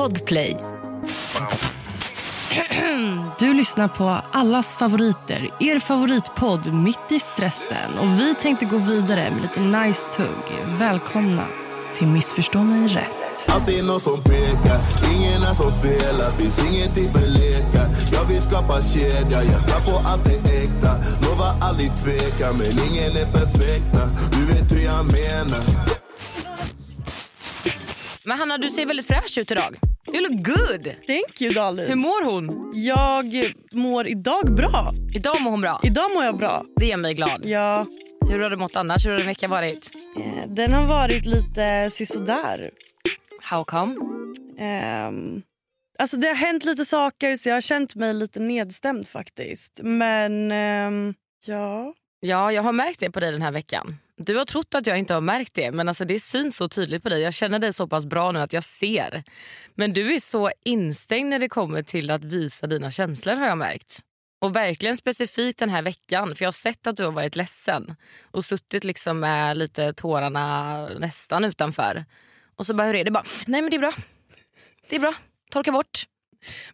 Podplay. Du lyssnar på allas favoriter, er favoritpodd Mitt i stressen. Och Vi tänkte gå vidare med lite nice tugg. Välkomna till Missförstå mig rätt. Alltid någon som pekar, ingen är som felar Finns ingenting för lekar Jag vill skapa kedja, jag snabb på allt är äkta Lovar aldrig tveka, men ingen är perfekta Du vet hur jag menar Men Hanna, du ser väldigt fräsch ut idag. You look good. Thank you Dalin. Hur mår hon? Jag mår idag bra. Idag mår hon bra. Idag mår jag bra. Det gör mig glad. Ja, Hur har du mått annars? Hur har din vecka varit? eh, den har varit lite sisådär. How come? Ehm, alltså det har hänt lite saker så jag har känt mig lite nedstämd faktiskt. Men ehm, ja, Ja, jag har märkt det på dig den här veckan. Du har trott att jag inte har märkt det, men alltså det syns så tydligt på dig. Jag känner dig så pass bra nu att jag ser. Men du är så instängd när det kommer till att visa dina känslor har jag märkt. Och verkligen specifikt den här veckan, för jag har sett att du har varit ledsen och suttit liksom med lite tårarna nästan utanför. Och så bara, hur är det? Bara, nej men det är bra. Det är bra. Torka bort.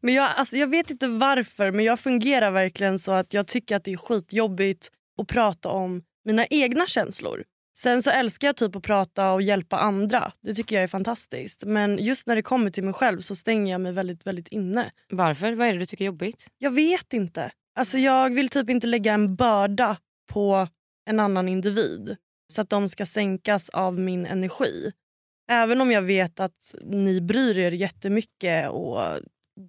Men jag, alltså jag vet inte varför men jag fungerar verkligen så att jag tycker att det är skitjobbigt att prata om mina egna känslor. Sen så älskar jag typ att prata och hjälpa andra. Det tycker jag är fantastiskt. Men just när det kommer till mig själv så stänger jag mig väldigt, väldigt inne. Varför? Vad är det du tycker är jobbigt? Jag vet inte. Alltså jag vill typ inte lägga en börda på en annan individ så att de ska sänkas av min energi. Även om jag vet att ni bryr er jättemycket och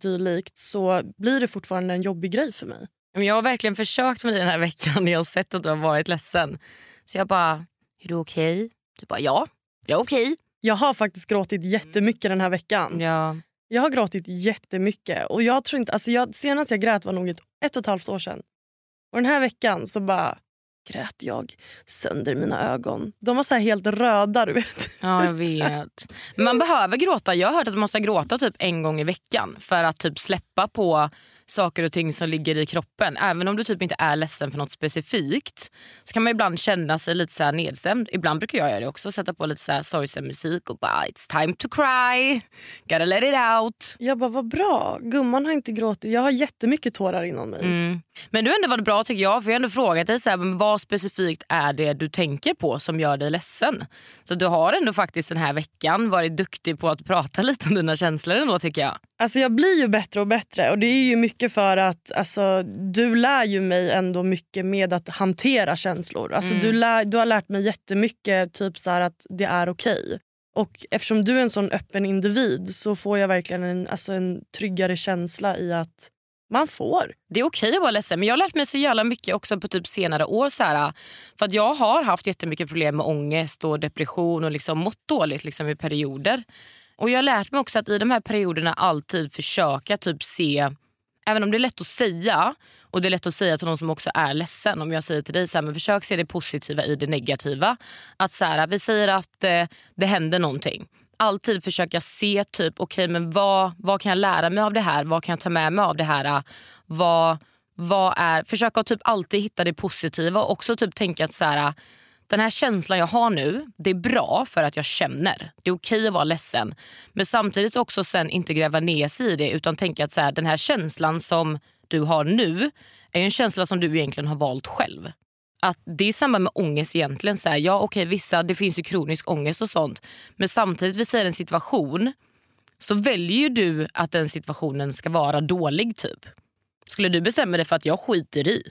dylikt så blir det fortfarande en jobbig grej för mig. Jag har verkligen försökt med dig den här veckan. Jag har sett att du har varit ledsen. Så jag bara, är du okej? Du bara, ja, jag är okej. Jag har faktiskt gråtit jättemycket den här veckan. Ja. Jag har gråtit jättemycket. Och jag tror inte, alltså jag, senast jag grät var nog ett, ett och ett halvt år sedan. Och den här veckan så bara grät jag sönder mina ögon. De var så här helt röda. du vet. ja, jag vet. Man behöver gråta. Jag har hört att man måste gråta typ en gång i veckan för att typ släppa på saker och ting som ligger i kroppen. Även om du typ inte är ledsen för något specifikt så kan man ibland känna sig lite så nedstämd. Ibland brukar jag göra det också. Sätta på lite så här sorgsen musik och bara it's time to cry. Gotta let it out. Jag bara, vad bra. Gumman har inte gråtit. Jag har jättemycket tårar inom mig. Mm. Men du har ändå varit bra tycker jag. För jag har ändå frågat dig så här, vad specifikt är det du tänker på som gör dig ledsen. Så du har ändå faktiskt den här veckan varit duktig på att prata lite om dina känslor ändå tycker jag. Alltså jag blir ju bättre och bättre och det är ju mycket för att alltså, du lär ju mig ändå mycket med att hantera känslor. Alltså, du, lär, du har lärt mig jättemycket typ så att det är okej. Och eftersom du är en sån öppen individ så får jag verkligen en, alltså en tryggare känsla i att man får. Det är okej att vara ledsen men jag har lärt mig så jävla mycket också på typ senare år. Så här, för att Jag har haft jättemycket problem med ångest och depression och liksom mått dåligt liksom i perioder. Och Jag har lärt mig också att i de här perioderna alltid försöka typ se, även om det är lätt att säga och det är lätt att säga till någon som också är ledsen. Om jag säger till dig så här, men försök se det positiva i det negativa. Att så här, Vi säger att eh, det händer någonting alltid försöka se typ okej men vad, vad kan jag lära mig av det här? Vad kan jag ta med mig av det här? Vad, vad är, försöka typ alltid hitta det positiva och också typ tänka att så här, den här känslan jag har nu, det är bra för att jag känner. Det är okej att vara ledsen. Men samtidigt också sen inte gräva ner sig i det utan tänka att så här, den här känslan som du har nu är en känsla som du egentligen har valt själv att det är samma med ångest egentligen. Så här, ja okej vissa, det finns ju kronisk ångest och sånt. Men samtidigt, vi säger en situation, så väljer ju du att den situationen ska vara dålig typ. Skulle du bestämma dig för att jag skiter i?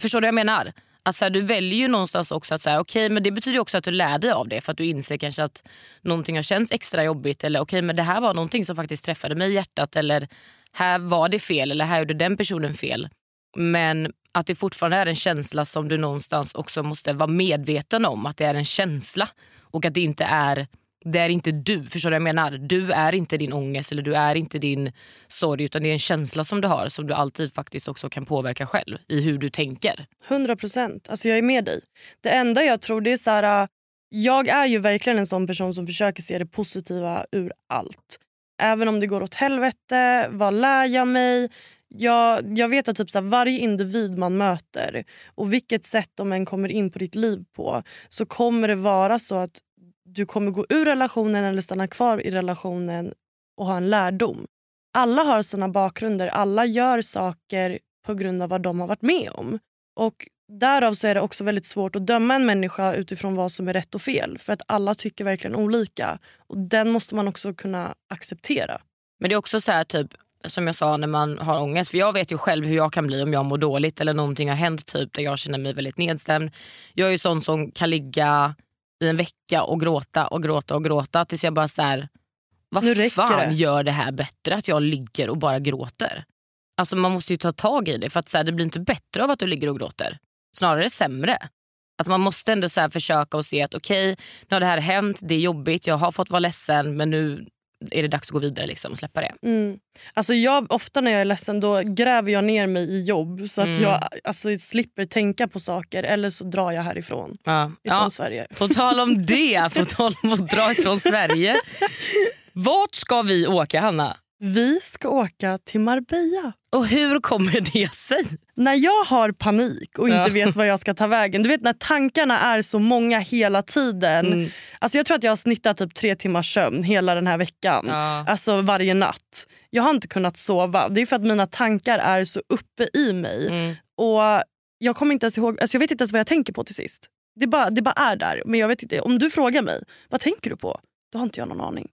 Förstår du vad jag menar? Att så här, du väljer ju någonstans också att säga okej men det betyder också att du lär dig av det för att du inser kanske att någonting har känts extra jobbigt eller okej men det här var någonting som faktiskt träffade mig i hjärtat eller här var det fel eller här gjorde den personen fel. Men att det fortfarande är en känsla som du någonstans också måste vara medveten om. Att det är en känsla och att det inte är det är inte du. Förstår du vad jag menar? Du är inte din ångest eller du är inte din sorg utan det är en känsla som du har som du alltid faktiskt också kan påverka själv i hur du tänker. 100 procent. Alltså jag är med dig. Det enda jag tror det är så här... Äh, jag är ju verkligen en sån person som försöker se det positiva ur allt. Även om det går åt helvete, vad lär jag mig? Jag, jag vet att typ så här, varje individ man möter och vilket sätt de än kommer in på ditt liv på så kommer det vara så att du kommer gå ur relationen eller stanna kvar i relationen och ha en lärdom. Alla har sina bakgrunder, alla gör saker på grund av vad de har varit med om. Och Därav så är det också väldigt svårt att döma en människa utifrån vad som är rätt och fel. För att alla tycker verkligen olika. Och Den måste man också kunna acceptera. Men det är också så här, typ som jag sa när man har ångest. För jag vet ju själv hur jag kan bli om jag mår dåligt eller någonting har hänt typ där jag känner mig väldigt nedstämd. Jag är ju sån som kan ligga i en vecka och gråta och gråta och gråta tills jag bara så här, vad fan det. gör det här bättre att jag ligger och bara gråter? Alltså man måste ju ta tag i det för att så här, det blir inte bättre av att du ligger och gråter. Snarare sämre. Att man måste ändå så försöka och se att okej, nu har det här hänt, det är jobbigt, jag har fått vara ledsen men nu är det dags att gå vidare liksom, och släppa det. Mm. Alltså jag, ofta när jag är ledsen då gräver jag ner mig i jobb så att Mm. jag alltså, slipper tänka på saker eller så drar jag härifrån. Ja. Ifrån Ja, Sverige. på tal om det, på tal om att dra ifrån Sverige. Vart ska vi åka Hanna? Vi ska åka till Marbella. Och hur kommer det sig? När jag har panik och inte Ja. vet vad jag ska ta vägen. Du vet när tankarna är så många hela tiden. Mm. Alltså jag tror att jag har snittat typ tre timmars sömn hela den här veckan. Ja. Alltså varje natt. Jag har inte kunnat sova. Det är för att mina tankar är så uppe i mig. Mm. Och jag kommer inte ens ihåg, alltså jag vet inte ens vad jag tänker på till sist. Det bara, det bara är där. Men jag vet inte, om du frågar mig, vad tänker du på? Då har inte jag någon aning.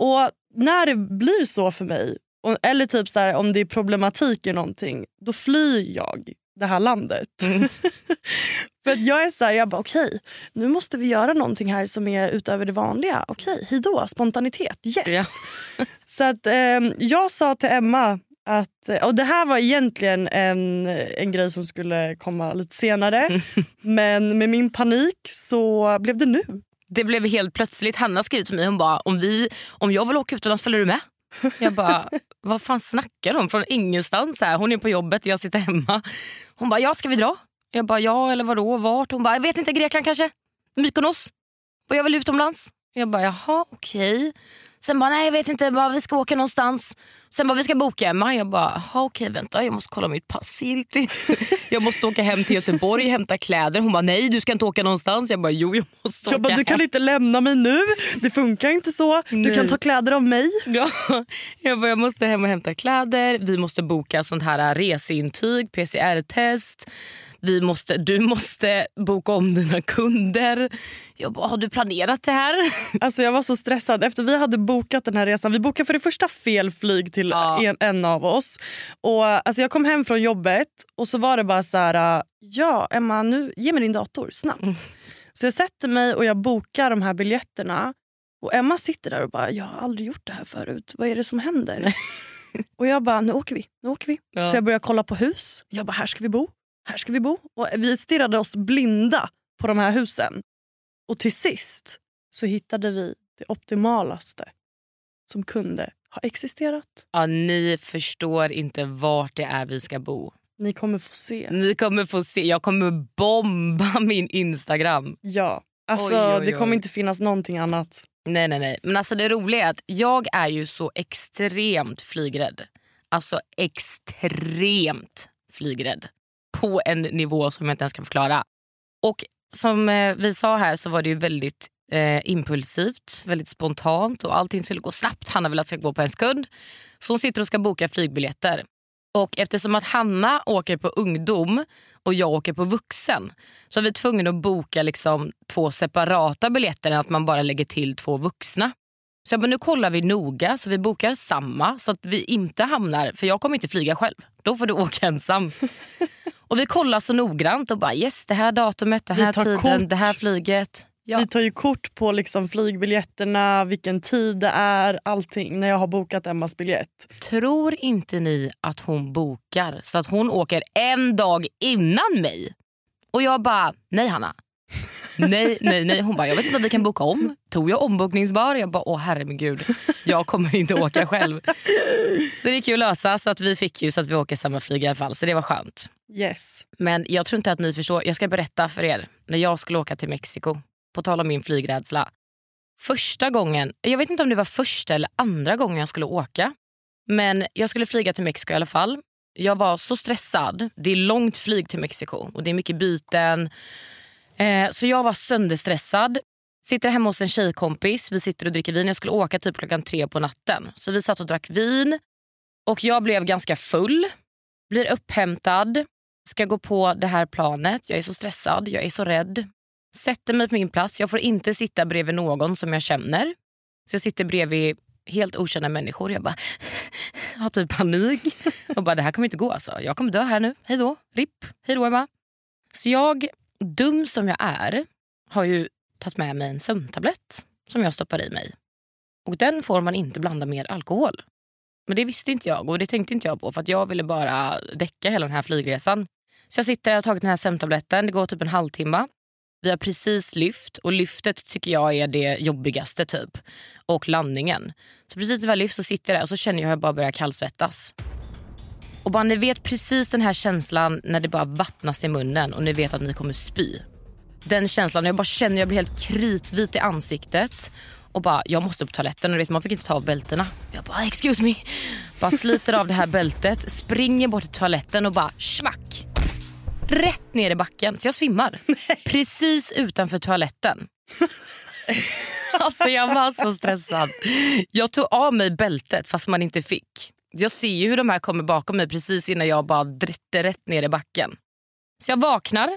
Och när det blir så för mig, och, eller typ så här, om det är problematik i någonting, då flyr jag det här landet. för att jag är så här, jag bara okej, nu måste vi göra någonting här som är utöver det vanliga. Okej, hejdå, spontanitet, yes. så att eh, jag sa till Emma att, och det här var egentligen en, en grej som skulle komma lite senare. Men med min panik så blev det nu. Det blev helt plötsligt. Hanna skrev till mig hon bara, om, vi, om jag vill åka utomlands följer du med? Jag bara, vad fan snackar de Från ingenstans. Här. Hon är på jobbet, jag sitter hemma. Hon bara, ja ska vi dra? Jag bara, ja eller vadå, vart? Hon bara, jag vet inte, Grekland kanske? Mykonos? Och jag vill utomlands. Jag bara, jaha okej. Sen bara, nej jag vet inte, bara, vi ska åka någonstans. Sen bara, vi ska boka Emma. Jag bara, okej vänta jag måste kolla mitt pass. Jag måste åka hem till Göteborg och hämta kläder. Hon bara, nej du ska inte åka någonstans. Jag bara, jo jag måste åka Jag bara, du kan inte lämna mig nu. Det funkar inte så. Du Nej. kan ta kläder av mig. Ja, jag, bara, jag måste hem och hämta kläder. Vi måste boka sånt här reseintyg, PCR-test. Vi måste, du måste boka om dina kunder. Jag bara, har du planerat det här? Alltså jag var så stressad efter vi hade bokat den här resan. Vi bokade för det första fel flyg till Ja. en, en av oss. Och alltså Jag kom hem från jobbet och så var det bara så här... Ja, Emma, nu ge mig din dator snabbt. Mm. Så jag sätter mig och jag bokar de här biljetterna. Och Emma sitter där och bara, jag har aldrig gjort det här förut. Vad är det som händer? och jag bara, nu åker vi. Nu åker vi. Ja. Så jag börjar kolla på hus. Jag bara, här ska vi bo. Här ska vi bo. Och vi stirrade oss blinda på de här husen. Och till sist så hittade vi det optimalaste som kunde ha existerat. Ja, ni förstår inte vart det är vi ska bo. Ni kommer få se. Ni kommer få se. Jag kommer bomba min Instagram. Ja. Alltså, Oj, oj, Det kommer oj. inte finnas någonting annat. Nej, nej, nej. Men alltså det roliga är att jag är ju så extremt flygrädd. Alltså extremt flygrädd. På en nivå som jag inte ens kan förklara. Och som eh, vi sa här så var det ju väldigt eh, impulsivt, väldigt spontant och allting skulle gå snabbt. Hanna vill att det ska gå på en sekund. Så hon sitter och ska boka flygbiljetter. Och eftersom att Hanna åker på ungdom och jag åker på vuxen så är vi tvungna att boka liksom två separata biljetter än att man bara lägger till två vuxna. Så jag bara, nu kollar vi noga så vi bokar samma så att vi inte hamnar, för jag kommer inte flyga själv. Då får du åka ensam och vi kollar så noggrant och bara yes det här datumet, den här tiden, kort. det här flyget. Ja. Vi tar ju kort på liksom flygbiljetterna, vilken tid det är, allting när jag har bokat Emmas biljett. Tror inte ni att hon bokar så att hon åker en dag innan mig? Och jag bara, nej Hanna. Nej, nej, nej. Hon bara, jag vet inte om vi kan boka om. Tog jag ombokningsbar? Jag bara, åh herregud. Jag kommer inte åka själv. Så det gick ju att lösa så att vi fick ju så att vi åker samma flyg i alla fall. Så det var skönt. Yes. Men jag tror inte att ni förstår. Jag ska berätta för er. När jag skulle åka till Mexiko, på tal om min flygrädsla. Första gången, jag vet inte om det var första eller andra gången jag skulle åka. Men jag skulle flyga till Mexiko i alla fall. Jag var så stressad. Det är långt flyg till Mexiko och det är mycket byten. Eh, så jag var sönderstressad. Sitter hemma hos en tjejkompis, vi sitter och dricker vin. Jag skulle åka typ klockan tre på natten. Så vi satt och drack vin och jag blev ganska full. Blir upphämtad, ska gå på det här planet. Jag är så stressad, jag är så rädd. Sätter mig på min plats. Jag får inte sitta bredvid någon som jag känner. Så jag sitter bredvid helt okända människor. Jag bara har typ panik. Och bara det här kommer inte gå alltså. Jag kommer dö här nu. Hej då. RIP. Hej då Emma. Så jag, dum som jag är, har ju tagit med mig en sömntablett som jag stoppar i mig. Och den får man inte blanda med alkohol. Men det visste inte jag och det tänkte inte jag på för att jag ville bara däcka hela den här flygresan. Så jag sitter och har tagit den här sömntabletten. Det går typ en halvtimme. Vi har precis lyft och lyftet tycker jag är det jobbigaste typ. Och landningen. Så precis när vi har lyft så sitter jag där och så känner jag hur jag bara börjar kallsvettas. Och bara ni vet precis den här känslan när det bara vattnas i munnen och ni vet att ni kommer spy. Den känslan, jag bara känner jag blir helt kritvit i ansiktet och bara jag måste upp på toaletten och vet, man fick inte ta av bältena. Jag bara excuse me. Bara sliter av det här bältet, springer bort till toaletten och bara smack. Rätt ner i backen så jag svimmar. Precis utanför toaletten. alltså jag var så stressad. Jag tog av mig bältet fast man inte fick. Jag ser ju hur de här kommer bakom mig precis innan jag bara dritter rätt ner i backen. Så jag vaknar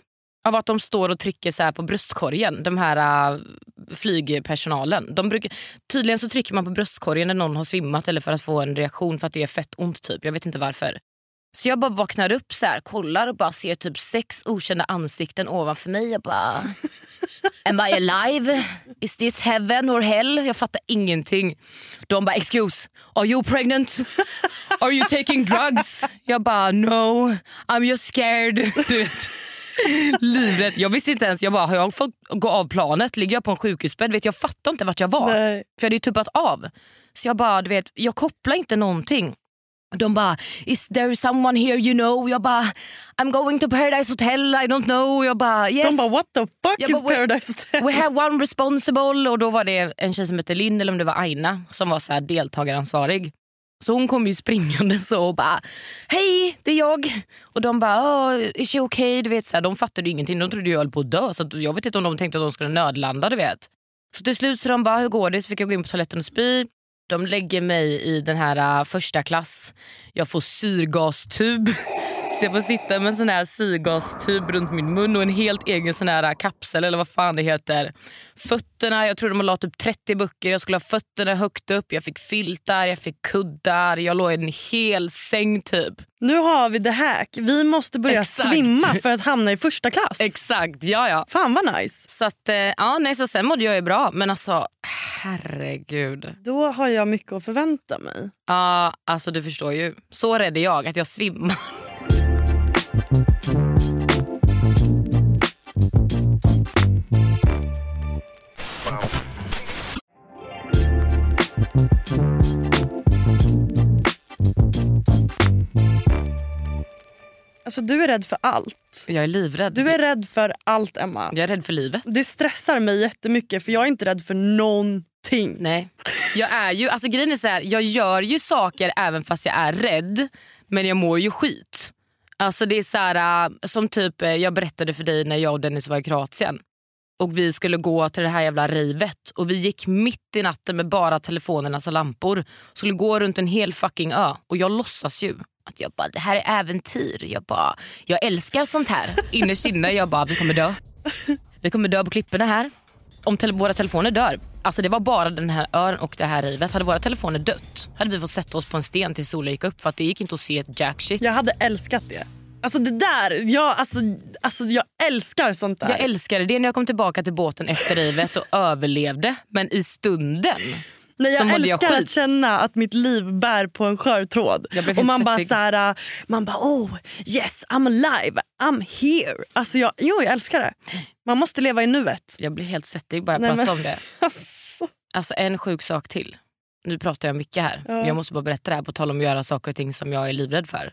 av att de står och trycker så här på bröstkorgen. De här uh, flygpersonalen. De brukar, tydligen så trycker man på bröstkorgen när någon har svimmat eller för att få en reaktion för att det är fett ont. typ. Jag vet inte varför. Så jag bara vaknar upp, så här, kollar och bara ser typ sex okända ansikten ovanför mig. Jag bara... Am I alive? Is this heaven or hell? Jag fattar ingenting. De bara excuse, are you pregnant? Are you taking drugs? Jag bara no, I'm just scared. Du vet. Livrädd. Jag visste inte ens, jag bara har jag fått gå av planet? Ligger jag på en sjukhusbädd? Vet, jag fattar inte vart jag var. Nej. För jag hade ju tuppat av. Så jag bara, du vet, jag kopplar inte någonting. De bara, is there someone here you know? Jag bara, I'm going to Paradise Hotel, I don't know. Jag bara, yes. De bara what the fuck Jag is bara, Paradise Hotel? We have one responsible. Och då var det en tjej som hette Linn, eller om det var Aina, som var så här deltagaransvarig. Så hon kom ju springande så och bara hej det är jag. Och de bara oh, is she okay? Du vet, så här, de fattade ingenting. De trodde jag höll på att dö. Så jag vet inte om de tänkte att de skulle nödlanda. Du vet. Så till slut så de bara hur går det? Så fick jag gå in på toaletten och spy. De lägger mig i den här äh, första klass. Jag får syrgastub. Så jag får sitta med en sån här syrgastub runt min mun och en helt egen sån här kapsel eller vad fan det heter. Fötterna, jag tror de la typ 30 böcker. Jag skulle ha fötterna högt upp. Jag fick filtar, jag fick kuddar. Jag låg i en hel säng typ. Nu har vi the hack. Vi måste börja Exakt. svimma för att hamna i första klass. Exakt, ja ja. Fan vad nice. Så att, eh, ja, nej, så sen mådde jag ju bra. Men alltså herregud. Då har jag mycket att förvänta mig. Ja, alltså du förstår ju. Så rädd är jag att jag svimmar. Alltså du är rädd för allt. Jag är livrädd. Du är rädd för allt Emma. Jag är rädd för livet. Det stressar mig jättemycket för jag är inte rädd för någonting. Nej. Jag är ju, alltså grejen är så här, jag gör ju saker även fast jag är rädd. Men jag mår ju skit. Alltså det är så här, äh, som typ äh, jag berättade för dig när jag och Dennis var i Kroatien. Och vi skulle gå till det här jävla rivet. Och vi gick mitt i natten med bara telefonerna som lampor. Skulle gå runt en hel fucking ö. Och jag låtsas ju att jag bara, det här är äventyr. Jag bara, jag älskar sånt här. Innerst inne jag bara, vi kommer dö. Vi kommer dö på klipporna här. Om te våra telefoner dör. Alltså det var bara den här ön och det här rivet. Hade våra telefoner dött hade vi fått sätta oss på en sten tills solen gick upp för att det gick inte att se ett jack shit. Jag hade älskat det. Alltså det där, jag, alltså, alltså, jag älskar sånt där. Jag älskade det när jag kom tillbaka till båten efter rivet och överlevde. Men i stunden Nej, jag jag älskar skit. att känna att mitt liv bär på en skör tråd. Jag Och man bara, så här, man bara oh yes I'm alive, I'm here. Alltså jag, jo jag älskar det. Man måste leva i nuet. Jag blir helt svettig bara jag Nej, pratar men- om det. Alltså. Alltså en sjuk sak till. Nu pratar jag mycket här. Ja. Jag måste bara berätta det här på tal om att göra saker och ting som jag är livrädd för.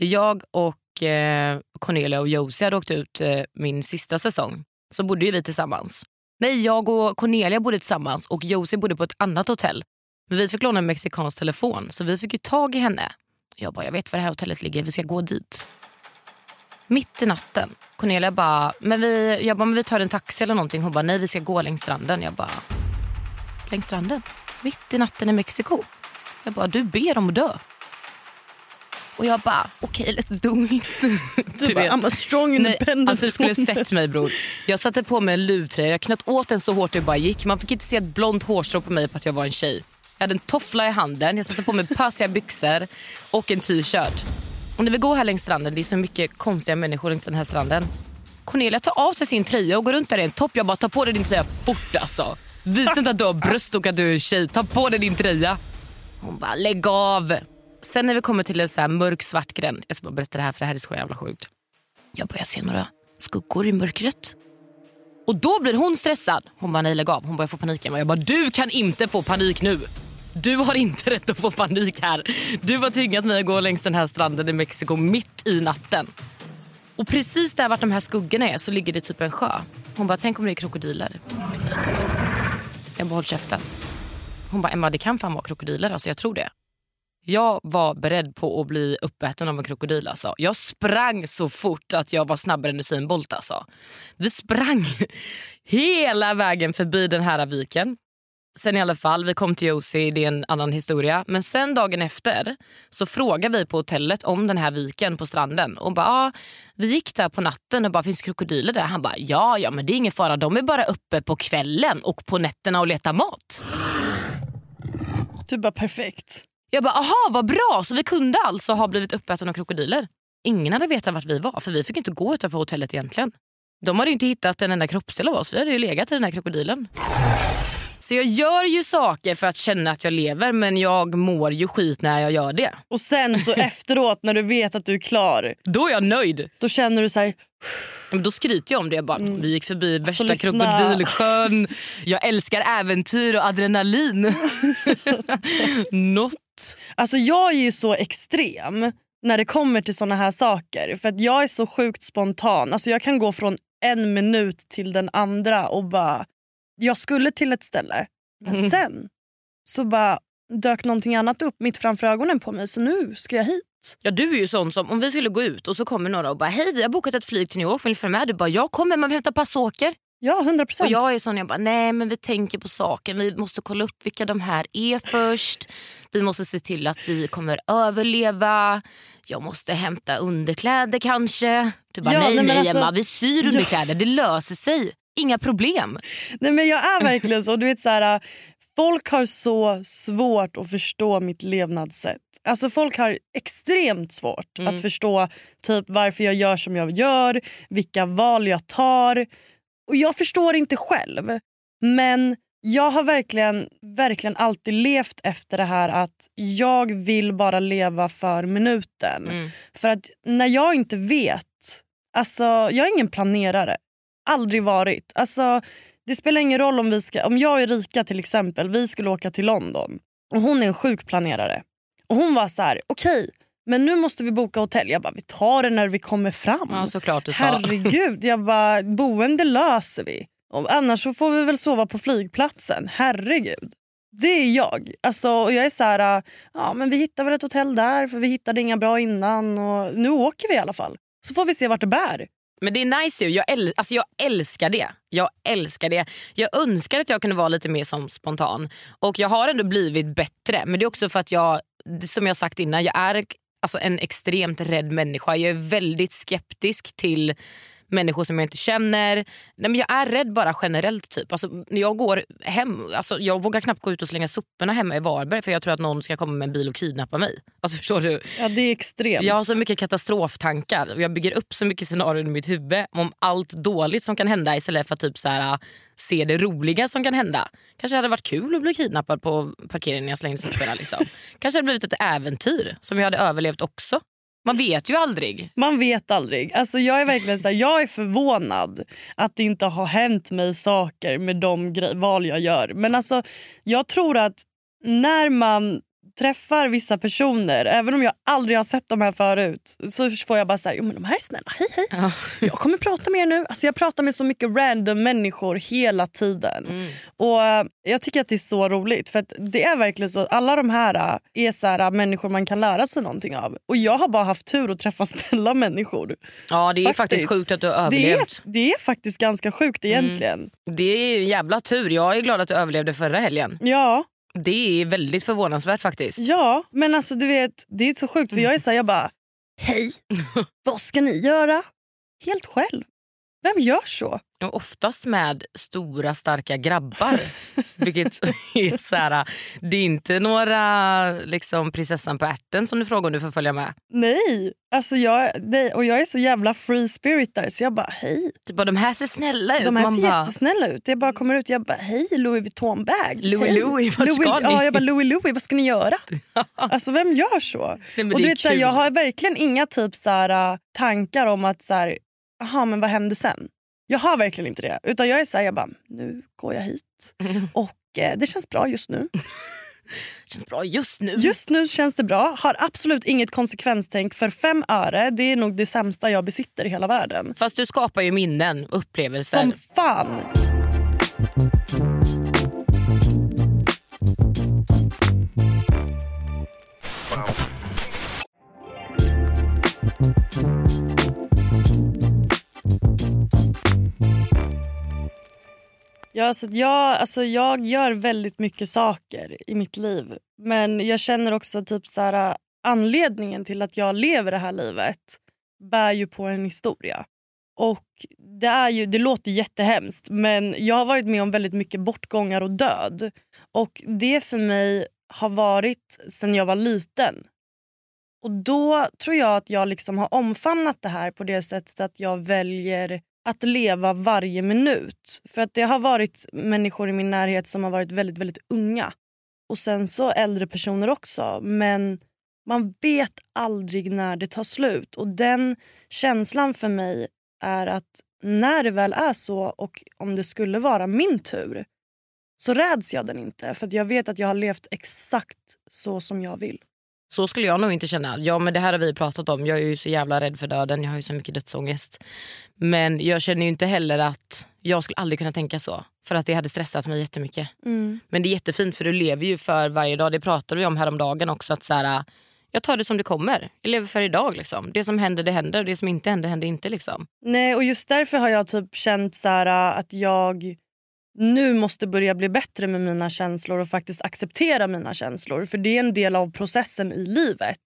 Jag och eh, Cornelia och Josie hade åkt ut eh, min sista säsong. Så bodde ju vi tillsammans. Nej, jag och Cornelia bodde tillsammans och Josie bodde på ett annat hotell. Men vi fick låna en mexikansk telefon så vi fick ju tag i henne. Jag bara, jag vet var det här hotellet ligger, vi ska gå dit. Mitt i natten. Cornelia bara, men vi, jag bara, men vi tar en taxi eller någonting. Hon bara, nej vi ska gå längs stranden. Jag bara, längs stranden? Mitt i natten i Mexiko? Jag bara, du ber om att dö. Och jag bara, okej okay, let's do it. Du, du bara, I'm a strong independent alltså, Du skulle sett mig bror. Jag satte på mig en luvtröja, jag knöt åt den så hårt det bara gick. Man fick inte se ett blont hårstrå på mig på att jag var en tjej. Jag hade en toffla i handen, jag satte på mig pösiga byxor och en t-shirt. Och när vi går här längs stranden, det är så mycket konstiga människor längs den här stranden. Cornelia tar av sig sin tröja och går runt där i en topp. Jag bara, ta på dig din tröja fort alltså. Visa inte att du har bröst och att du är en tjej. Ta på dig din tröja. Hon bara, lägg av. Sen när vi kommer till en så här mörk svart gränd. Jag ska bara berätta det här för det här är så jävla sjukt. Jag börjar se några skuggor i mörkret. Och då blir hon stressad. Hon bara, nej lägg av. Hon börjar få panik. Jag bara, du kan inte få panik nu. Du har inte rätt att få panik här. Du har tvingat mig att gå längs den här stranden i Mexiko mitt i natten. Och precis där vart de här skuggorna är så ligger det typ en sjö. Hon bara, tänk om det är krokodiler. Jag bara, håll käften. Hon bara, Emma det kan fan vara krokodiler alltså, jag tror det. Jag var beredd på att bli uppäten av en krokodil. Alltså. Jag sprang så fort att jag var snabbare än Usain Bolt. Alltså. Vi sprang hela vägen förbi den här viken. Sen i alla fall, vi kom till Josie, det är en annan historia. Men sen dagen efter så frågade vi på hotellet om den här viken på stranden. Och bara, ah, Vi gick där på natten och bara, finns krokodiler där? Han bara, ja, ja men det är ingen fara. De är bara uppe på kvällen och på nätterna och letar mat. Du bara, perfekt. Jag bara, aha vad bra. Så vi kunde alltså ha blivit uppätna av krokodiler. Ingen hade vetat vart vi var för vi fick inte gå utanför hotellet egentligen. De hade inte hittat en enda kroppsdel av oss. Vi hade ju legat i den här krokodilen. Så jag gör ju saker för att känna att jag lever men jag mår ju skit när jag gör det. Och sen så efteråt när du vet att du är klar. Då är jag nöjd. Då känner du så Men då skryter jag om det. Jag bara, mm. Vi gick förbi värsta alltså, krokodilsjön. Jag älskar äventyr och adrenalin. Något. Alltså jag är ju så extrem när det kommer till såna här saker. För att Jag är så sjukt spontan. Alltså jag kan gå från en minut till den andra och bara jag skulle till ett ställe, men mm. sen så bara dök någonting annat upp mitt framför ögonen på mig så nu ska jag hit. Ja du är ju sån som om vi skulle gå ut och så kommer några och bara hej vi har bokat ett flyg till New York, vill ni följa med? Du bara jag kommer men vi hämtar pass och åker. Ja 100%. Och jag är sån jag bara nej men vi tänker på saken, vi måste kolla upp vilka de här är först. Vi måste se till att vi kommer överleva. Jag måste hämta underkläder kanske. Du bara ja, nej nej, nej alltså, Emma vi syr underkläder, ja. det löser sig inga problem. Nej men Jag är verkligen så. Du vet så här, Folk har så svårt att förstå mitt levnadssätt. Alltså Folk har extremt svårt mm. att förstå typ varför jag gör som jag gör, vilka val jag tar. Och Jag förstår inte själv. Men jag har verkligen, verkligen alltid levt efter det här att jag vill bara leva för minuten. Mm. För att när jag inte vet... Alltså, jag är ingen planerare aldrig varit. Alltså, det spelar ingen roll om vi ska, om jag och Erika till exempel vi skulle åka till London och hon är en sjukplanerare. Och hon var så här, okej okay, men nu måste vi boka hotell. Jag bara, vi tar det när vi kommer fram. Ja, såklart du sa. Herregud, jag bara, boende löser vi. Och annars så får vi väl sova på flygplatsen. Herregud. Det är jag. Alltså, och jag är så här, ja men vi hittar väl ett hotell där för vi hittade inga bra innan och nu åker vi i alla fall. Så får vi se vart det bär. Men det är nice ju. Jag, äl alltså jag älskar det. Jag älskar det. Jag önskar att jag kunde vara lite mer som spontan. Och jag har ändå blivit bättre. Men det är också för att jag, som jag sagt innan, jag är alltså en extremt rädd människa. Jag är väldigt skeptisk till människor som jag inte känner. Nej, men jag är rädd bara generellt. typ. Alltså, när jag går hem, alltså, jag vågar knappt gå ut och slänga soporna hemma i Varberg för jag tror att någon ska komma med en bil och kidnappa mig. Alltså, förstår du? Ja, det är extremt. Jag har så mycket katastroftankar och jag bygger upp så mycket scenarion i mitt huvud om allt dåligt som kan hända istället för att typ så här, se det roliga som kan hända. Kanske hade varit kul att bli kidnappad på parkeringen när jag slängde soporna. Liksom. Kanske hade blivit ett äventyr som jag hade överlevt också. Man vet ju aldrig. Man vet aldrig. Alltså jag är verkligen så här, jag är förvånad att det inte har hänt mig saker med de val jag gör. Men alltså jag tror att när man träffar vissa personer, även om jag aldrig har sett dem här förut, så får jag bara så här, jo, men de här är snälla, hej hej. Ja. Jag kommer prata med er nu. Alltså jag pratar med så mycket random människor hela tiden. Mm. Och eh, Jag tycker att det är så roligt. För Det är verkligen så att alla de här eh, är så här, eh, människor man kan lära sig någonting av. Och jag har bara haft tur att träffa snälla människor. ja det är faktiskt, Faktiskt. sjukt att du har Det är, överlevt. det är faktiskt ganska sjukt egentligen. Det är jävla tur. Jag är glad att du överlevde förra helgen. Ja, Det är väldigt förvånansvärt faktiskt. ja, men alltså du vet, det är så sjukt för jag är så här, jag bara, hej, vad ska ni göra? Helt själv. Vem gör så? Och oftast med stora starka grabbar. Vilket är så här, det är inte några liksom, prinsessan på ärten som du frågar om du får följa med. Nej, alltså jag, nej, och jag är så jävla free spirit där så jag bara hej. Typ, bara, de här ser snälla ut. De här Man ser bara, jättesnälla ut. Jag bara kommer ut jag bara hej Louis Vuitton bag. Louis hej. Louis, vart ska ni? Ja, jag bara Louis Louis vad ska ni göra? alltså vem gör så? Nej, och du vet, så här, jag har verkligen inga typ så här, äh, tankar om att så här, aha, men vad hände sen? Jag har verkligen inte det. Utan jag är så här, jag bara nu går jag hit och eh, det känns bra just nu. känns bra just nu. Just nu känns det bra. Har absolut inget konsekvenstänk för fem öre. Det är nog det sämsta jag besitter i hela världen. Fast du skapar ju minnen, upplevelser. Som fan. Ja, så jag, alltså jag gör väldigt mycket saker i mitt liv. Men jag känner också typ så här, äh, anledningen till att jag lever det här livet bär ju på en historia. Och det, är ju, det låter jättehemskt men jag har varit med om väldigt mycket bortgångar och död. Och det för mig har varit sen jag var liten. Och då tror jag att jag liksom har omfamnat det här på det sättet att jag väljer att leva varje minut. För att det har varit människor i min närhet som har varit väldigt, väldigt unga. Och sen så äldre personer också. Men man vet aldrig när det tar slut. Och den känslan för mig är att när det väl är så och om det skulle vara min tur så räds jag den inte. För att jag vet att jag har levt exakt så som jag vill. Så skulle jag nog inte känna. Ja, men Det här har vi pratat om. Jag är ju så jävla rädd för döden. Jag har ju så mycket dödsångest. Men jag känner ju inte heller att jag skulle aldrig kunna tänka så. För att det hade stressat mig jättemycket. Men det är jättefint för du lever ju för varje dag. Det pratade vi om häromdagen också. Att så här, jag tar det som det kommer. Jag lever för idag. Liksom. Det som händer det händer och det som inte händer händer inte. Liksom. Nej, och just därför har jag typ känt så här, att jag nu måste börja bli bättre med mina känslor och faktiskt acceptera mina känslor. För det är en del av processen i livet.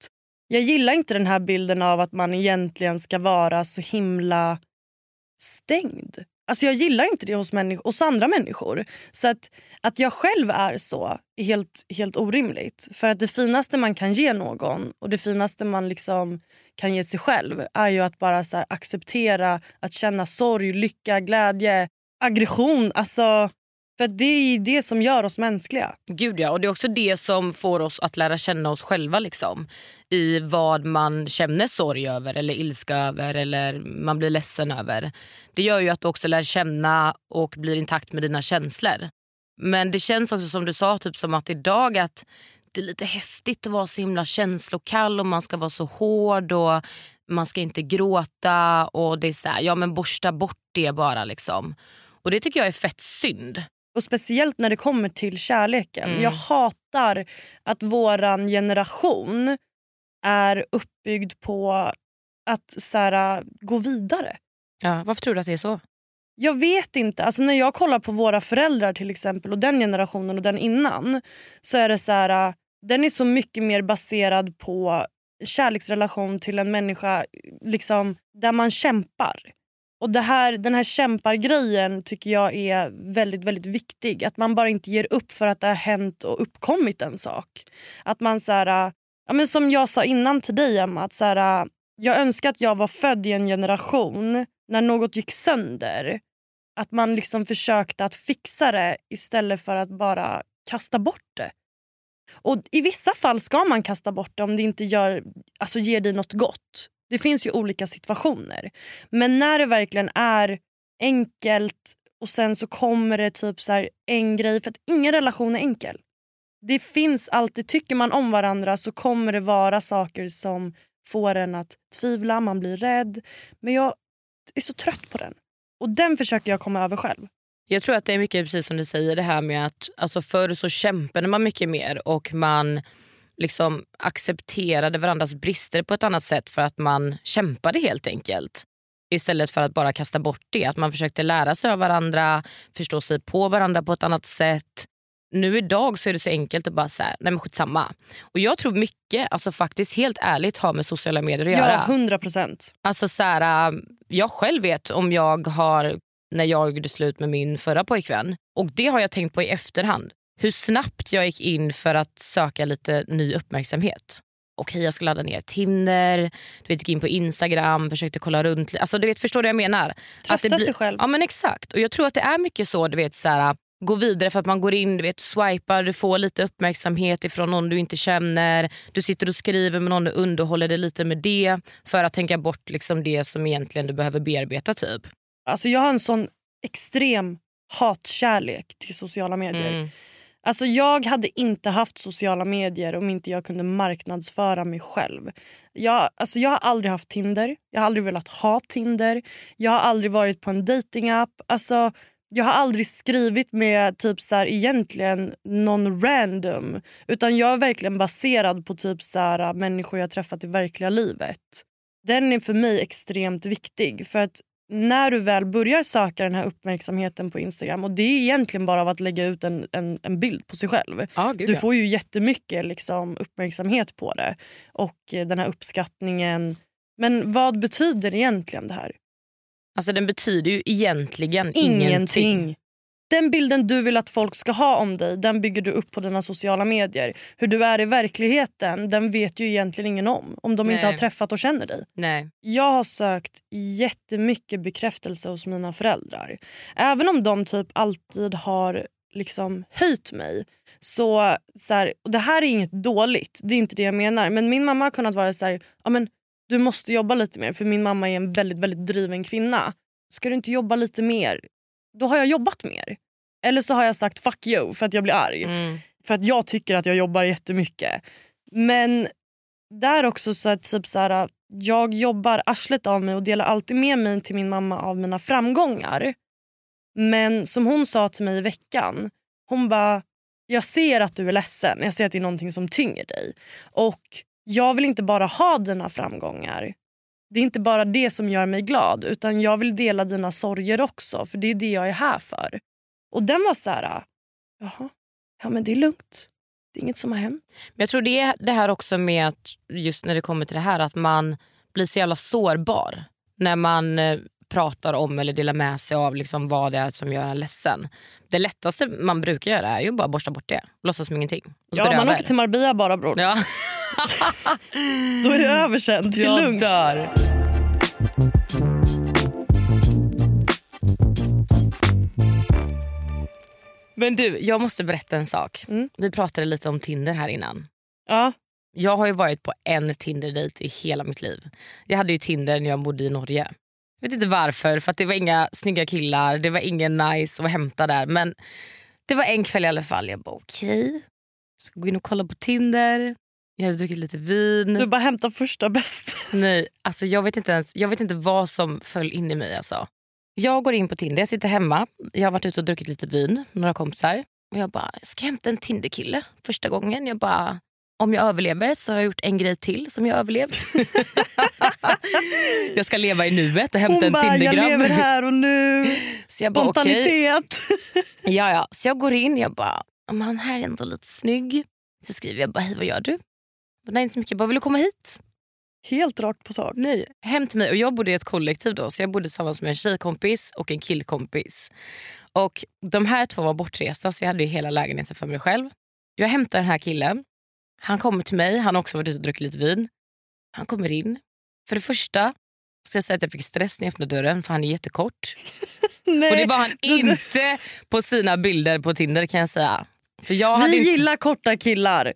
Jag gillar inte den här bilden av att man egentligen ska vara så himla stängd. Alltså jag gillar inte det hos, människ- hos andra människor. Så att, att jag själv är så är helt, helt orimligt. För att det finaste man kan ge någon och det finaste man liksom kan ge sig själv är ju att bara så här acceptera att känna sorg, lycka, glädje, aggression. Alltså, för det är ju det som gör oss mänskliga. Gud ja, och det är också det som får oss att lära känna oss själva. Liksom. I vad man känner sorg över eller ilska över eller man blir ledsen över. Det gör ju att du också lär känna och blir intakt med dina känslor. Men det känns också som du sa, typ som att idag att det är lite häftigt att vara så himla känslokall och man ska vara så hård och man ska inte gråta och det är så här, ja men borsta bort det bara liksom. Och det tycker jag är fett synd. Och Speciellt när det kommer till kärleken. Mm. Jag hatar att våran generation är uppbyggd på att så här, gå vidare. Ja, varför tror du att det är så? Jag vet inte. Alltså när jag kollar på våra föräldrar till exempel och den generationen och den innan så är det så här, den är så mycket mer baserad på kärleksrelation till en människa liksom, där man kämpar. Och det här, Den här kämpargrejen tycker jag är väldigt väldigt viktig. Att man bara inte ger upp för att det har hänt och uppkommit en sak. Att man så här, äh, ja, men Som jag sa innan till dig Emma, att så här, äh, jag önskar att jag var född i en generation när något gick sönder. Att man liksom försökte att fixa det istället för att bara kasta bort det. Och I vissa fall ska man kasta bort det om det inte gör, alltså ger dig något gott. Det finns ju olika situationer. Men när det verkligen är enkelt och sen så kommer det typ så här en grej. För att ingen relation är enkel. det finns alltid, tycker man om varandra så kommer det vara saker som får en att tvivla, man blir rädd. Men jag är så trött på den. Och den försöker jag komma över själv. Jag tror att det är mycket precis som du säger det här med att alltså förr så kämpade man mycket mer och man liksom accepterade varandras brister på ett annat sätt för att man kämpade helt enkelt. Istället för att bara kasta bort det. Att man försökte lära sig av varandra, förstå sig på varandra på ett annat sätt. Nu idag så är det så enkelt att bara säga, nej men skitsamma. Och jag tror mycket, alltså faktiskt helt ärligt, har med sociala medier att göra. Ja, 100 procent. Alltså så här, jag själv vet om jag har, när jag gjorde slut med min förra pojkvän. Och det har jag tänkt på i efterhand. Hur snabbt jag gick in för att söka lite ny uppmärksamhet. Okej, jag ska ladda ner Tinder, du vet, gick in på Instagram, försökte kolla runt. Alltså, du vet, förstår du vad jag menar? Trösta blir- sig själv. Ja men exakt. Och jag tror att det är mycket så, du vet så här, gå vidare för att man går in, du vet swipar, du får lite uppmärksamhet ifrån någon du inte känner. Du sitter och skriver med någon och underhåller dig lite med det för att tänka bort liksom det som egentligen du behöver bearbeta typ. Alltså jag har en sån extrem hatkärlek till sociala medier. Mm. Alltså jag hade inte haft sociala medier om inte jag kunde marknadsföra mig själv. Jag, alltså jag har aldrig haft Tinder, jag har aldrig velat ha Tinder. Jag har aldrig varit på en datingapp. Alltså, jag har aldrig skrivit med typ så här, egentligen någon random. Utan jag är verkligen baserad på typ så här, människor jag träffat i verkliga livet. Den är för mig extremt viktig. För att när du väl börjar söka den här uppmärksamheten på Instagram och det är egentligen bara av att lägga ut en, en, en bild på sig själv. Ja, gud, Du får ju jättemycket liksom, uppmärksamhet på det och eh, den här uppskattningen. Men vad betyder egentligen det här? Alltså den betyder ju egentligen ingenting. Ingenting. Den bilden du vill att folk ska ha om dig den bygger du upp på dina sociala medier. Hur du är i verkligheten den vet ju egentligen ingen om. Om de inte Nej. har träffat och känner dig. Nej. Jag har sökt jättemycket bekräftelse hos mina föräldrar. Även om de typ alltid har liksom höjt mig. Så, så här, och Det här är inget dåligt, det är inte det jag menar. Men min mamma har kunnat vara så här, ja, men du måste jobba lite mer. För min mamma är en väldigt, väldigt driven kvinna. Ska du inte jobba lite mer? Då har jag jobbat mer. Eller så har jag sagt fuck you för att jag blir arg. Mm. För att jag tycker att jag jobbar jättemycket. Men där också så att typ så här, jag jobbar arslet av mig och delar alltid med mig till min mamma av mina framgångar. Men som hon sa till mig i veckan, hon bara jag ser att du är ledsen, jag ser att det är någonting som tynger dig. Och jag vill inte bara ha dina framgångar. Det är inte bara det som gör mig glad utan jag vill dela dina sorger också för det är det jag är här för. Och den var så här, jaha, ja men det är lugnt. Det är inget som har hänt. Men jag tror det är det här också med att just när det kommer till det här att man blir så jävla sårbar när man eh, pratar om eller delar med sig av liksom vad det är som gör en ledsen. Det lättaste man brukar göra är ju bara borsta bort det. Låtsas som ingenting. Ja, man över. åker till Marbella bara bror. Ja. Då är det över sen. Det är Jag lugnt. dör. Men du, jag måste berätta en sak. Mm. Vi pratade lite om Tinder här innan. Ja. Jag har ju varit på en Tinder-dejt i hela mitt liv. Jag hade ju Tinder när jag bodde i Norge. Jag vet inte varför, för att det var inga snygga killar, det var ingen nice att hämta där. Men det var en kväll i alla fall. Jag bara okej, ska gå in och kolla på Tinder. Jag hade druckit lite vin. Du bara hämtar första bästa. Nej, alltså jag vet inte ens jag vet inte vad som föll in i mig. Alltså. Jag går in på Tinder, jag sitter hemma. Jag har varit ute och druckit lite vin, några kompisar. Och jag bara, jag ska hämta en Tinderkille första gången. Jag bara, om jag överlever så har jag gjort en grej till som jag överlevt. jag ska leva i nuet och hämta Hon en bara, jag Tindergrabb. lever här och nu. Så jag bara. Spontanitet. Ja, ja. Så jag går in jag bara, "Men han här är ändå lite snygg. Så skriver jag bara, hej vad gör du? Nej inte så mycket, jag bara, vill du komma hit? Helt rakt på sak. Nej, hem till mig. Och jag bodde i ett kollektiv då, så jag bodde tillsammans med en tjejkompis och en killkompis. Och de här två var bortresta så jag hade ju hela lägenheten för mig själv. Jag hämtar den här killen. Han kommer till mig, han har också varit ute och druckit lite vin. Han kommer in. För det första ska jag säga att jag fick stress när jag öppnade dörren för han är jättekort. Och det var han inte på sina bilder på Tinder kan jag säga. För jag Vi inte... gillar korta killar.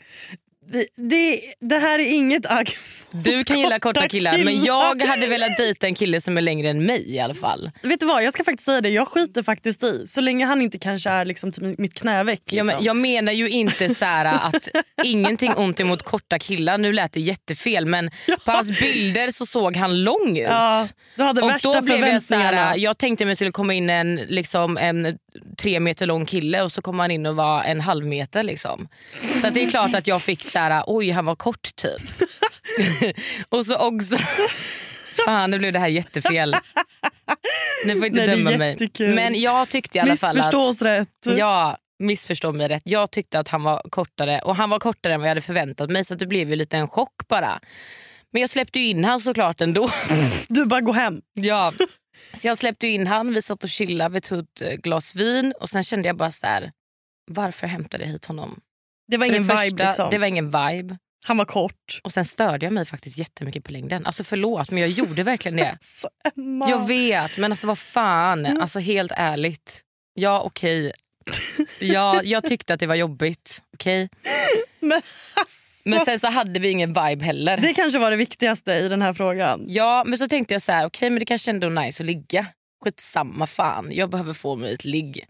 Det, det, här är inget agg Du kan gilla korta killar, men jag hade velat dejta en kille som är längre än mig i alla fall. Vet du vad, jag ska faktiskt säga det. Jag skiter faktiskt i. Så länge han inte kanske är liksom till mitt knäveck. Ja, Liksom. men jag menar ju inte så att ingenting ont emot korta killar. Nu lät det jättefel men på hans bilder så såg han lång ut. ja, du hade Och värsta då blev jag så jag tänkte mig det skulle komma in en, liksom, en tre meter lång kille och så kom han in och var en halv meter. Liksom. Så det är klart att jag fick så här, oj han var kort typ. och så också... Fan nu blev det här jättefel. Ni får inte Nej, döma mig. Men jag tyckte i alla fall att... oss rätt. Ja, missförstå mig rätt. Jag tyckte att han var kortare och han var kortare än vad jag hade förväntat mig så det blev ju lite en chock bara. Men jag släppte ju in han såklart ändå. Du bara gå hem. ja. Så jag släppte in han, vi satt och chillade, vi tog ett eh, glas vin och sen kände jag bara så här. varför hämtade jag hit honom? Det var För ingen det vibe första, liksom. Det var ingen vibe. Han var kort. Och sen störde jag mig faktiskt jättemycket på längden. Alltså förlåt men jag gjorde verkligen det. Så, Emma. Jag vet men alltså vad fan, alltså helt ärligt. Ja okej. Ja, jag tyckte att det var jobbigt. Okej. Men, alltså, Men sen så hade vi ingen vibe heller. Det kanske var det viktigaste i den här frågan. Ja men så tänkte jag så här, okej men det kanske ändå är nice att ligga. Skitsamma fan, jag behöver få mig ett ligg.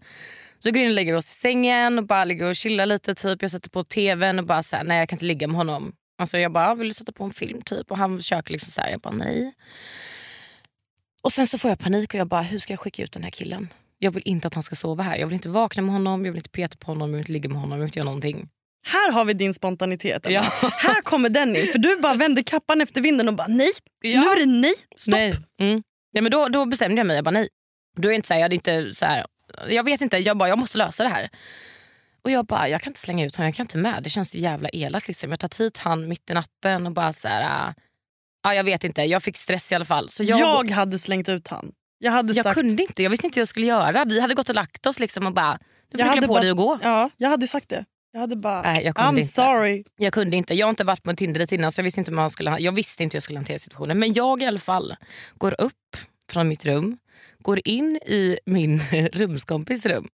Så går in och lägger oss i sängen och bara ligger och chillar lite. typ. Jag sätter på tvn och bara så här, nej jag kan inte ligga med honom. Alltså jag bara, vill du sätta på en film typ? Och han försöker liksom så här, jag bara nej. Och sen så får jag panik och jag bara, hur ska jag skicka ut den här killen? Jag vill inte att han ska sova här. Jag vill inte vakna med honom, jag vill inte peta på honom, jag vill inte ligga med honom, jag vill inte göra någonting. Här har vi din spontanitet. Ja. Här kommer den in. För du bara vände kappan efter vinden och bara nej, Ja. nu är det nej, stopp. Nej. Mm. Ja, men då, då bestämde jag mig. Jag bara nej. Då är inte så här, jag, hade inte så här, jag vet inte, jag bara jag måste lösa det här. Och jag bara jag kan inte slänga ut honom, jag kan inte med. Det känns så jävla elakt. Liksom. Jag tar hit han mitt i natten och bara så här. äh, ja, jag vet inte, jag fick stress i alla fall. Så jag, Jag, hade slängt ut han. Jag hade jag sagt... kunde inte, jag visste inte hur jag skulle göra. Vi hade gått och lagt oss liksom och bara nu får Jag du klä på bara- dig och gå. Ja, jag hade sagt det. Jag hade bara, Nej, jag kunde I'm inte. sorry. Jag kunde inte. Jag har inte varit på en Tinder innan så jag visste inte hur man skulle, jag visste inte hur jag skulle hantera situationen. Men jag i alla fall går upp från mitt rum, går in i min rumskompis rum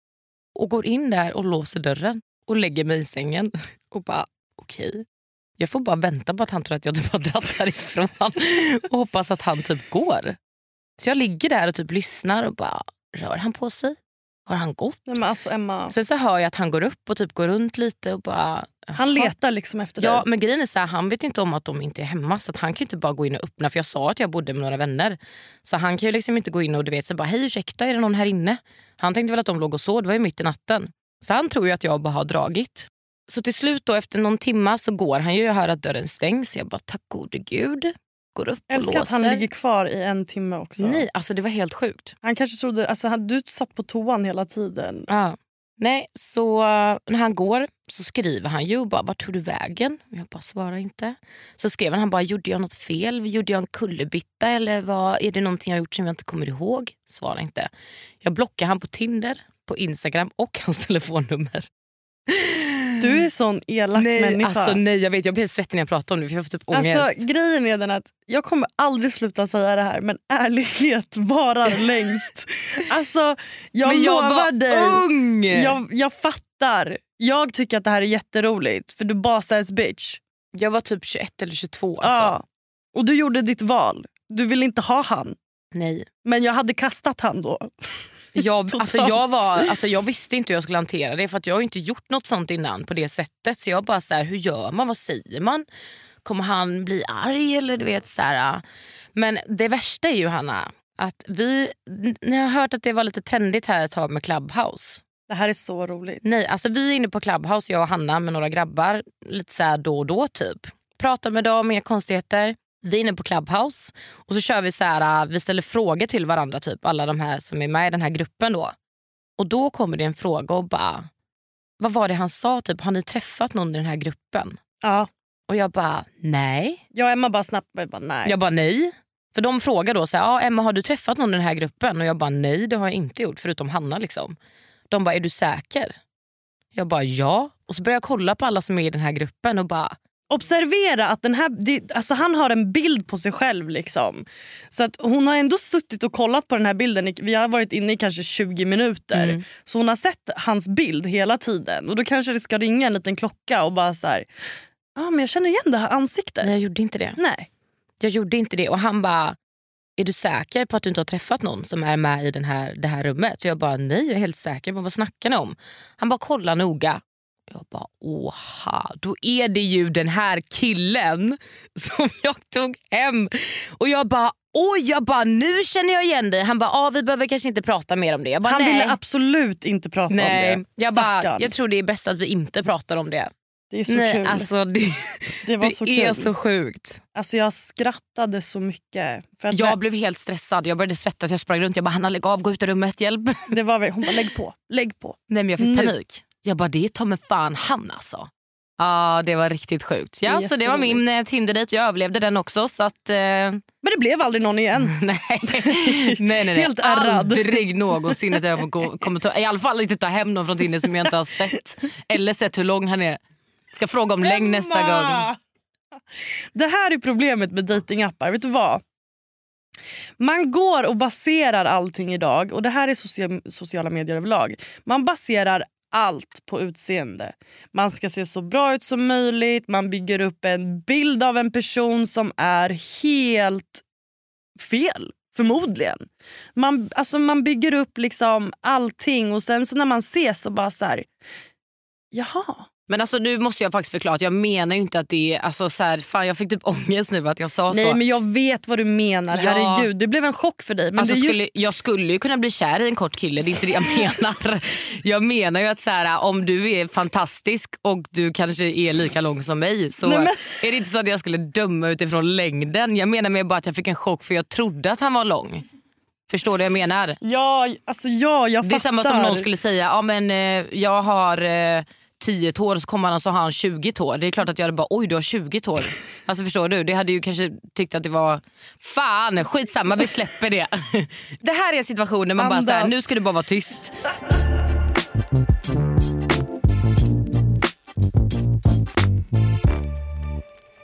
och går in där och låser dörren och lägger mig i sängen och bara okej. Jag får bara vänta på att han tror att jag typ har dragit härifrån och hoppas att han typ går. Så jag ligger där och typ lyssnar och bara rör han på sig? Har han gått? Nej, alltså, Emma, Sen så hör jag att han går upp och typ går runt lite och bara... han letar liksom efter Ja dig. men grejen är så här, han vet inte om att de inte är hemma så att han kan inte bara gå in och öppna för jag sa att jag bodde med några vänner. Så han kan ju liksom inte gå in och du vet så bara hej ursäkta är det någon här inne? Han tänkte väl att de låg och sov, det var ju mitt i natten. Så han tror ju att jag bara har dragit. Så till slut då efter någon timma så går han ju, jag hör att dörren stängs. Jag bara tack gode gud. Går upp och Älskar låser. att han ligger kvar i en timme också. Nej alltså det var helt sjukt. Han kanske trodde, alltså, han, du satt på toan hela tiden. Ja. Nej, så när han går så skriver han ju bara vart tog du vägen? Jag bara svarar inte. Så skrev han, han bara gjorde jag något fel? Gjorde jag en kullerbytta eller vad, är det någonting jag gjort som jag inte kommer ihåg? Svarar inte. Jag blockar han på Tinder, på Instagram och hans telefonnummer. Du är sån elak människa. alltså nej jag vet jag blir svettig när jag pratar om det för jag får typ ångest. Alltså, grejen är den att jag kommer aldrig sluta säga det här men ärlighet varar längst. Alltså, jag, Men jag lovar var dig. ung! Jag, jag fattar. Jag tycker att det här är jätteroligt för du basas bitch. Jag var typ 21 eller 22 alltså. Ja. Och du gjorde ditt val. Du vill inte ha han. Nej. Men jag hade kastat han då. Jag, alltså jag, var, alltså jag visste inte hur jag skulle hantera det för att jag har inte gjort något sånt innan på det sättet. Så jag bara så här, hur gör man? Vad säger man? Kommer han bli arg? eller du vet så här. Men det värsta är ju Hanna, att vi, ni har hört att det var lite trendigt här ett tag med Clubhouse. Det här är så roligt. Nej, alltså vi är inne på Clubhouse, jag och Hanna med några grabbar, lite så då och då typ. Pratar med dem, inga konstigheter. Vi är inne på Clubhouse och så kör vi så här, vi ställer frågor till varandra, typ alla de här som är med i den här gruppen då. Och då kommer det en fråga och bara, vad var det han sa? Typ, har ni träffat någon i den här gruppen? Ja. Och jag bara, nej. Jag och Emma bara snabbt bara, bara, nej. Jag bara nej. För de frågar då så här, ja, Emma har du träffat någon i den här gruppen? Och jag bara nej det har jag inte gjort förutom Hanna. Liksom. De bara är du säker? Jag bara ja. Och så börjar jag kolla på alla som är i den här gruppen och bara Observera att den här, det, alltså han har en bild på sig själv. Liksom. Så att Hon har ändå suttit och kollat på den här bilden. Vi har varit inne i kanske 20 minuter. Mm. Så hon har sett hans bild hela tiden. Och Då kanske det ska ringa en liten klocka och bara så här, ah, men jag känner igen det här ansiktet. Nej jag gjorde inte det. Nej. Jag gjorde inte det och han bara, är du säker på att du inte har träffat någon som är med i den här, det här rummet? Så jag bara, nej jag är helt säker. på Vad snackar ni om? Han bara, kolla noga. Jag bara, åha, då är det ju den här killen som jag tog hem. Och jag bara, oj, jag bara, nu känner jag igen dig. Han bara, ah, vi behöver kanske inte prata mer om det. Bara, Han nej. ville absolut inte prata nej. om det. Jag, bara, jag tror det är bäst att vi inte pratar om det. Det är så nej, kul. alltså det, det det så är kul. så sjukt. Alltså jag skrattade så mycket. För att Jag blev helt stressad, jag började svettas, jag sprang runt. Jag bara Hanna lägg av, gå ut ur rummet, hjälp. det var, hon bara lägg på, lägg på. Nej men jag fick Nu. panik. Jag bara det är ta mig fan han alltså. Ja det var riktigt sjukt. Ja, Det så det var min eh, Tinder-dejt. Jag överlevde den också. Så att, eh, Men det blev aldrig någon igen. nej. nej, nej, nej. Helt ärrad. Aldrig någonsin att jag gå- kommer ta, i alla fall inte ta hem någon från Tinder som jag inte har sett. Eller sett hur lång han är. Ska fråga om längd nästa gång. Det här är problemet med datingappar. Vet du vad? Man går och baserar allting idag, och det här är socia- sociala medier överlag. Man baserar allt på utseende. Man ska se så bra ut som möjligt, man bygger upp en bild av en person som är helt fel. Förmodligen. Man, alltså man bygger upp liksom allting och sen så när man ses så bara så här... Jaha. Men alltså nu måste jag faktiskt förklara att jag menar ju inte att det är... Alltså, så här, fan, jag fick typ ångest nu att jag sa Nej så. men jag vet vad du menar. Ja. Herregud, det blev en chock för dig. Men Alltså, just... skulle, jag skulle ju kunna bli kär i en kort kille, det är inte det jag menar. Jag menar ju att så här, om du är fantastisk och du kanske är lika lång som mig så Nej, men- är det inte så att jag skulle döma utifrån längden. Jag menar mer bara att jag fick en chock för jag trodde att han var lång. Förstår du vad jag menar? Ja, alltså ja, jag Det är fattar. samma som någon skulle säga, ja, men, eh, jag har eh, 10 tår så kommer han och så har han 20 tår. Det är klart att jag hade bara oj du har 20 tår. Alltså förstår du? Det hade ju kanske tyckt att det var fan skitsamma vi släpper det. Det här är situationen man bara så här, Andas. nu ska du bara vara tyst.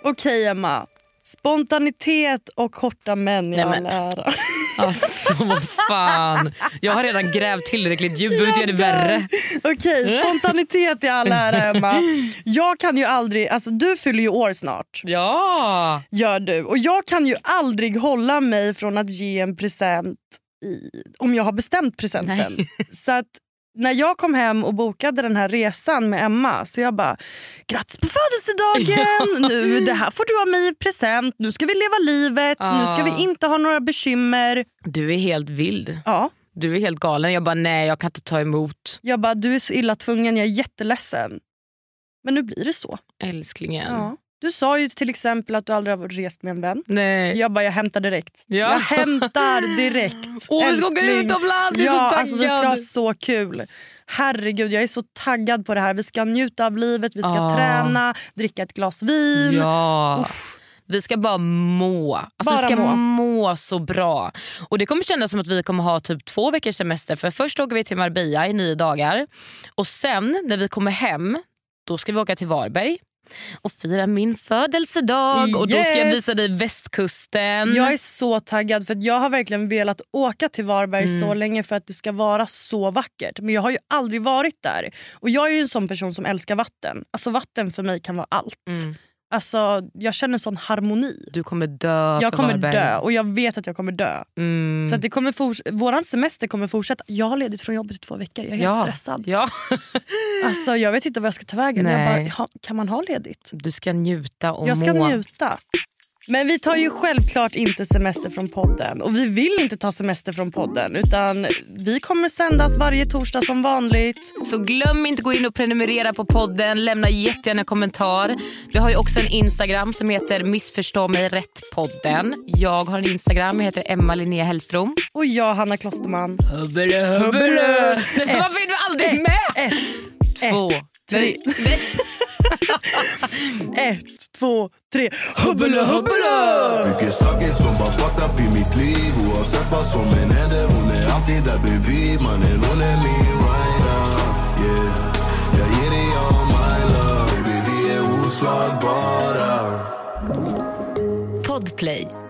Okej Emma, spontanitet och korta män i Nej, all ära. Alltså vad fan. Jag har redan grävt tillräckligt djupt, behöver inte göra det värre. Okej, spontanitet i all ära Emma. Jag kan ju aldrig, alltså du fyller ju år snart. Ja. Gör du. Och jag kan ju aldrig hålla mig från att ge en present i, om jag har bestämt presenten. Så att när jag kom hem och bokade den här resan med Emma så jag bara grattis på födelsedagen, nu, det här får du av mig i present, nu ska vi leva livet, nu ska Ah. vi inte ha några bekymmer. Du är helt vild. Ja, Du är helt galen. Jag bara nej jag kan inte ta emot. jag bara du är så illa tvungen, jag är jätteledsen. Men nu blir det så. Älsklingen. Ja. Du sa ju till exempel att du aldrig har rest med en vän. Nej. Jag bara, jag hämtar direkt. Ja. Jag hämtar direkt. Åh, vi ska åka utomlands, jag är så ja, alltså, vi ska taggad. ha så kul. Herregud, jag är så taggad på det här. Vi ska njuta av livet, vi ska Ah. träna, dricka ett glas vin. Ja. Vi ska bara må. Alltså Bara vi ska må. må. så bra. Och Det kommer kännas som att vi kommer ha typ två veckors semester. För Först åker vi till Marbella i nio dagar. Och Sen när vi kommer hem då ska vi åka till Varberg och fira min födelsedag. Och Då ska jag Yes. visa dig västkusten. Jag är så taggad för att jag har verkligen velat åka till Varberg Mm. så länge för att det ska vara så vackert. Men jag har ju aldrig varit där. Och jag är en sån person som älskar vatten. Alltså vatten för mig kan vara allt. Mm. Alltså, jag känner sån harmoni. Du kommer dö Jag kommer Varberg. dö och jag vet att jag kommer dö. Mm. Så det kommer våran semester kommer fortsätta. Jag har ledigt från jobbet i två veckor. Jag är helt ja. stressad. Ja. Alltså, jag vet inte vad jag ska ta vägen. Jag bara, ha, kan man ha ledigt? Du ska njuta och Jag ska må. njuta. Men vi tar ju självklart inte semester från podden. Och vi vill inte ta semester från podden. Utan vi kommer sändas varje torsdag som vanligt. Så glöm inte gå in och prenumerera på podden. Lämna jättegärna en kommentar. Vi har ju också en Instagram som heter Missförstå mig rätt-podden. Jag har en Instagram, jag heter Emma Linnea Hellström. Och jag, Hanna Klosterman. Hubbele, hubbele. Varför är du aldrig med? Ett, Två, tre. Ett, två, tre. Hubbele, hubbele! Mycket saker som bara fucked up i mitt liv Oavsett vad som än händer Hon är alltid där bredvid Mannen hon är min rider yeah. Jag ger dig all my love Baby vi är oslagbara Podplay.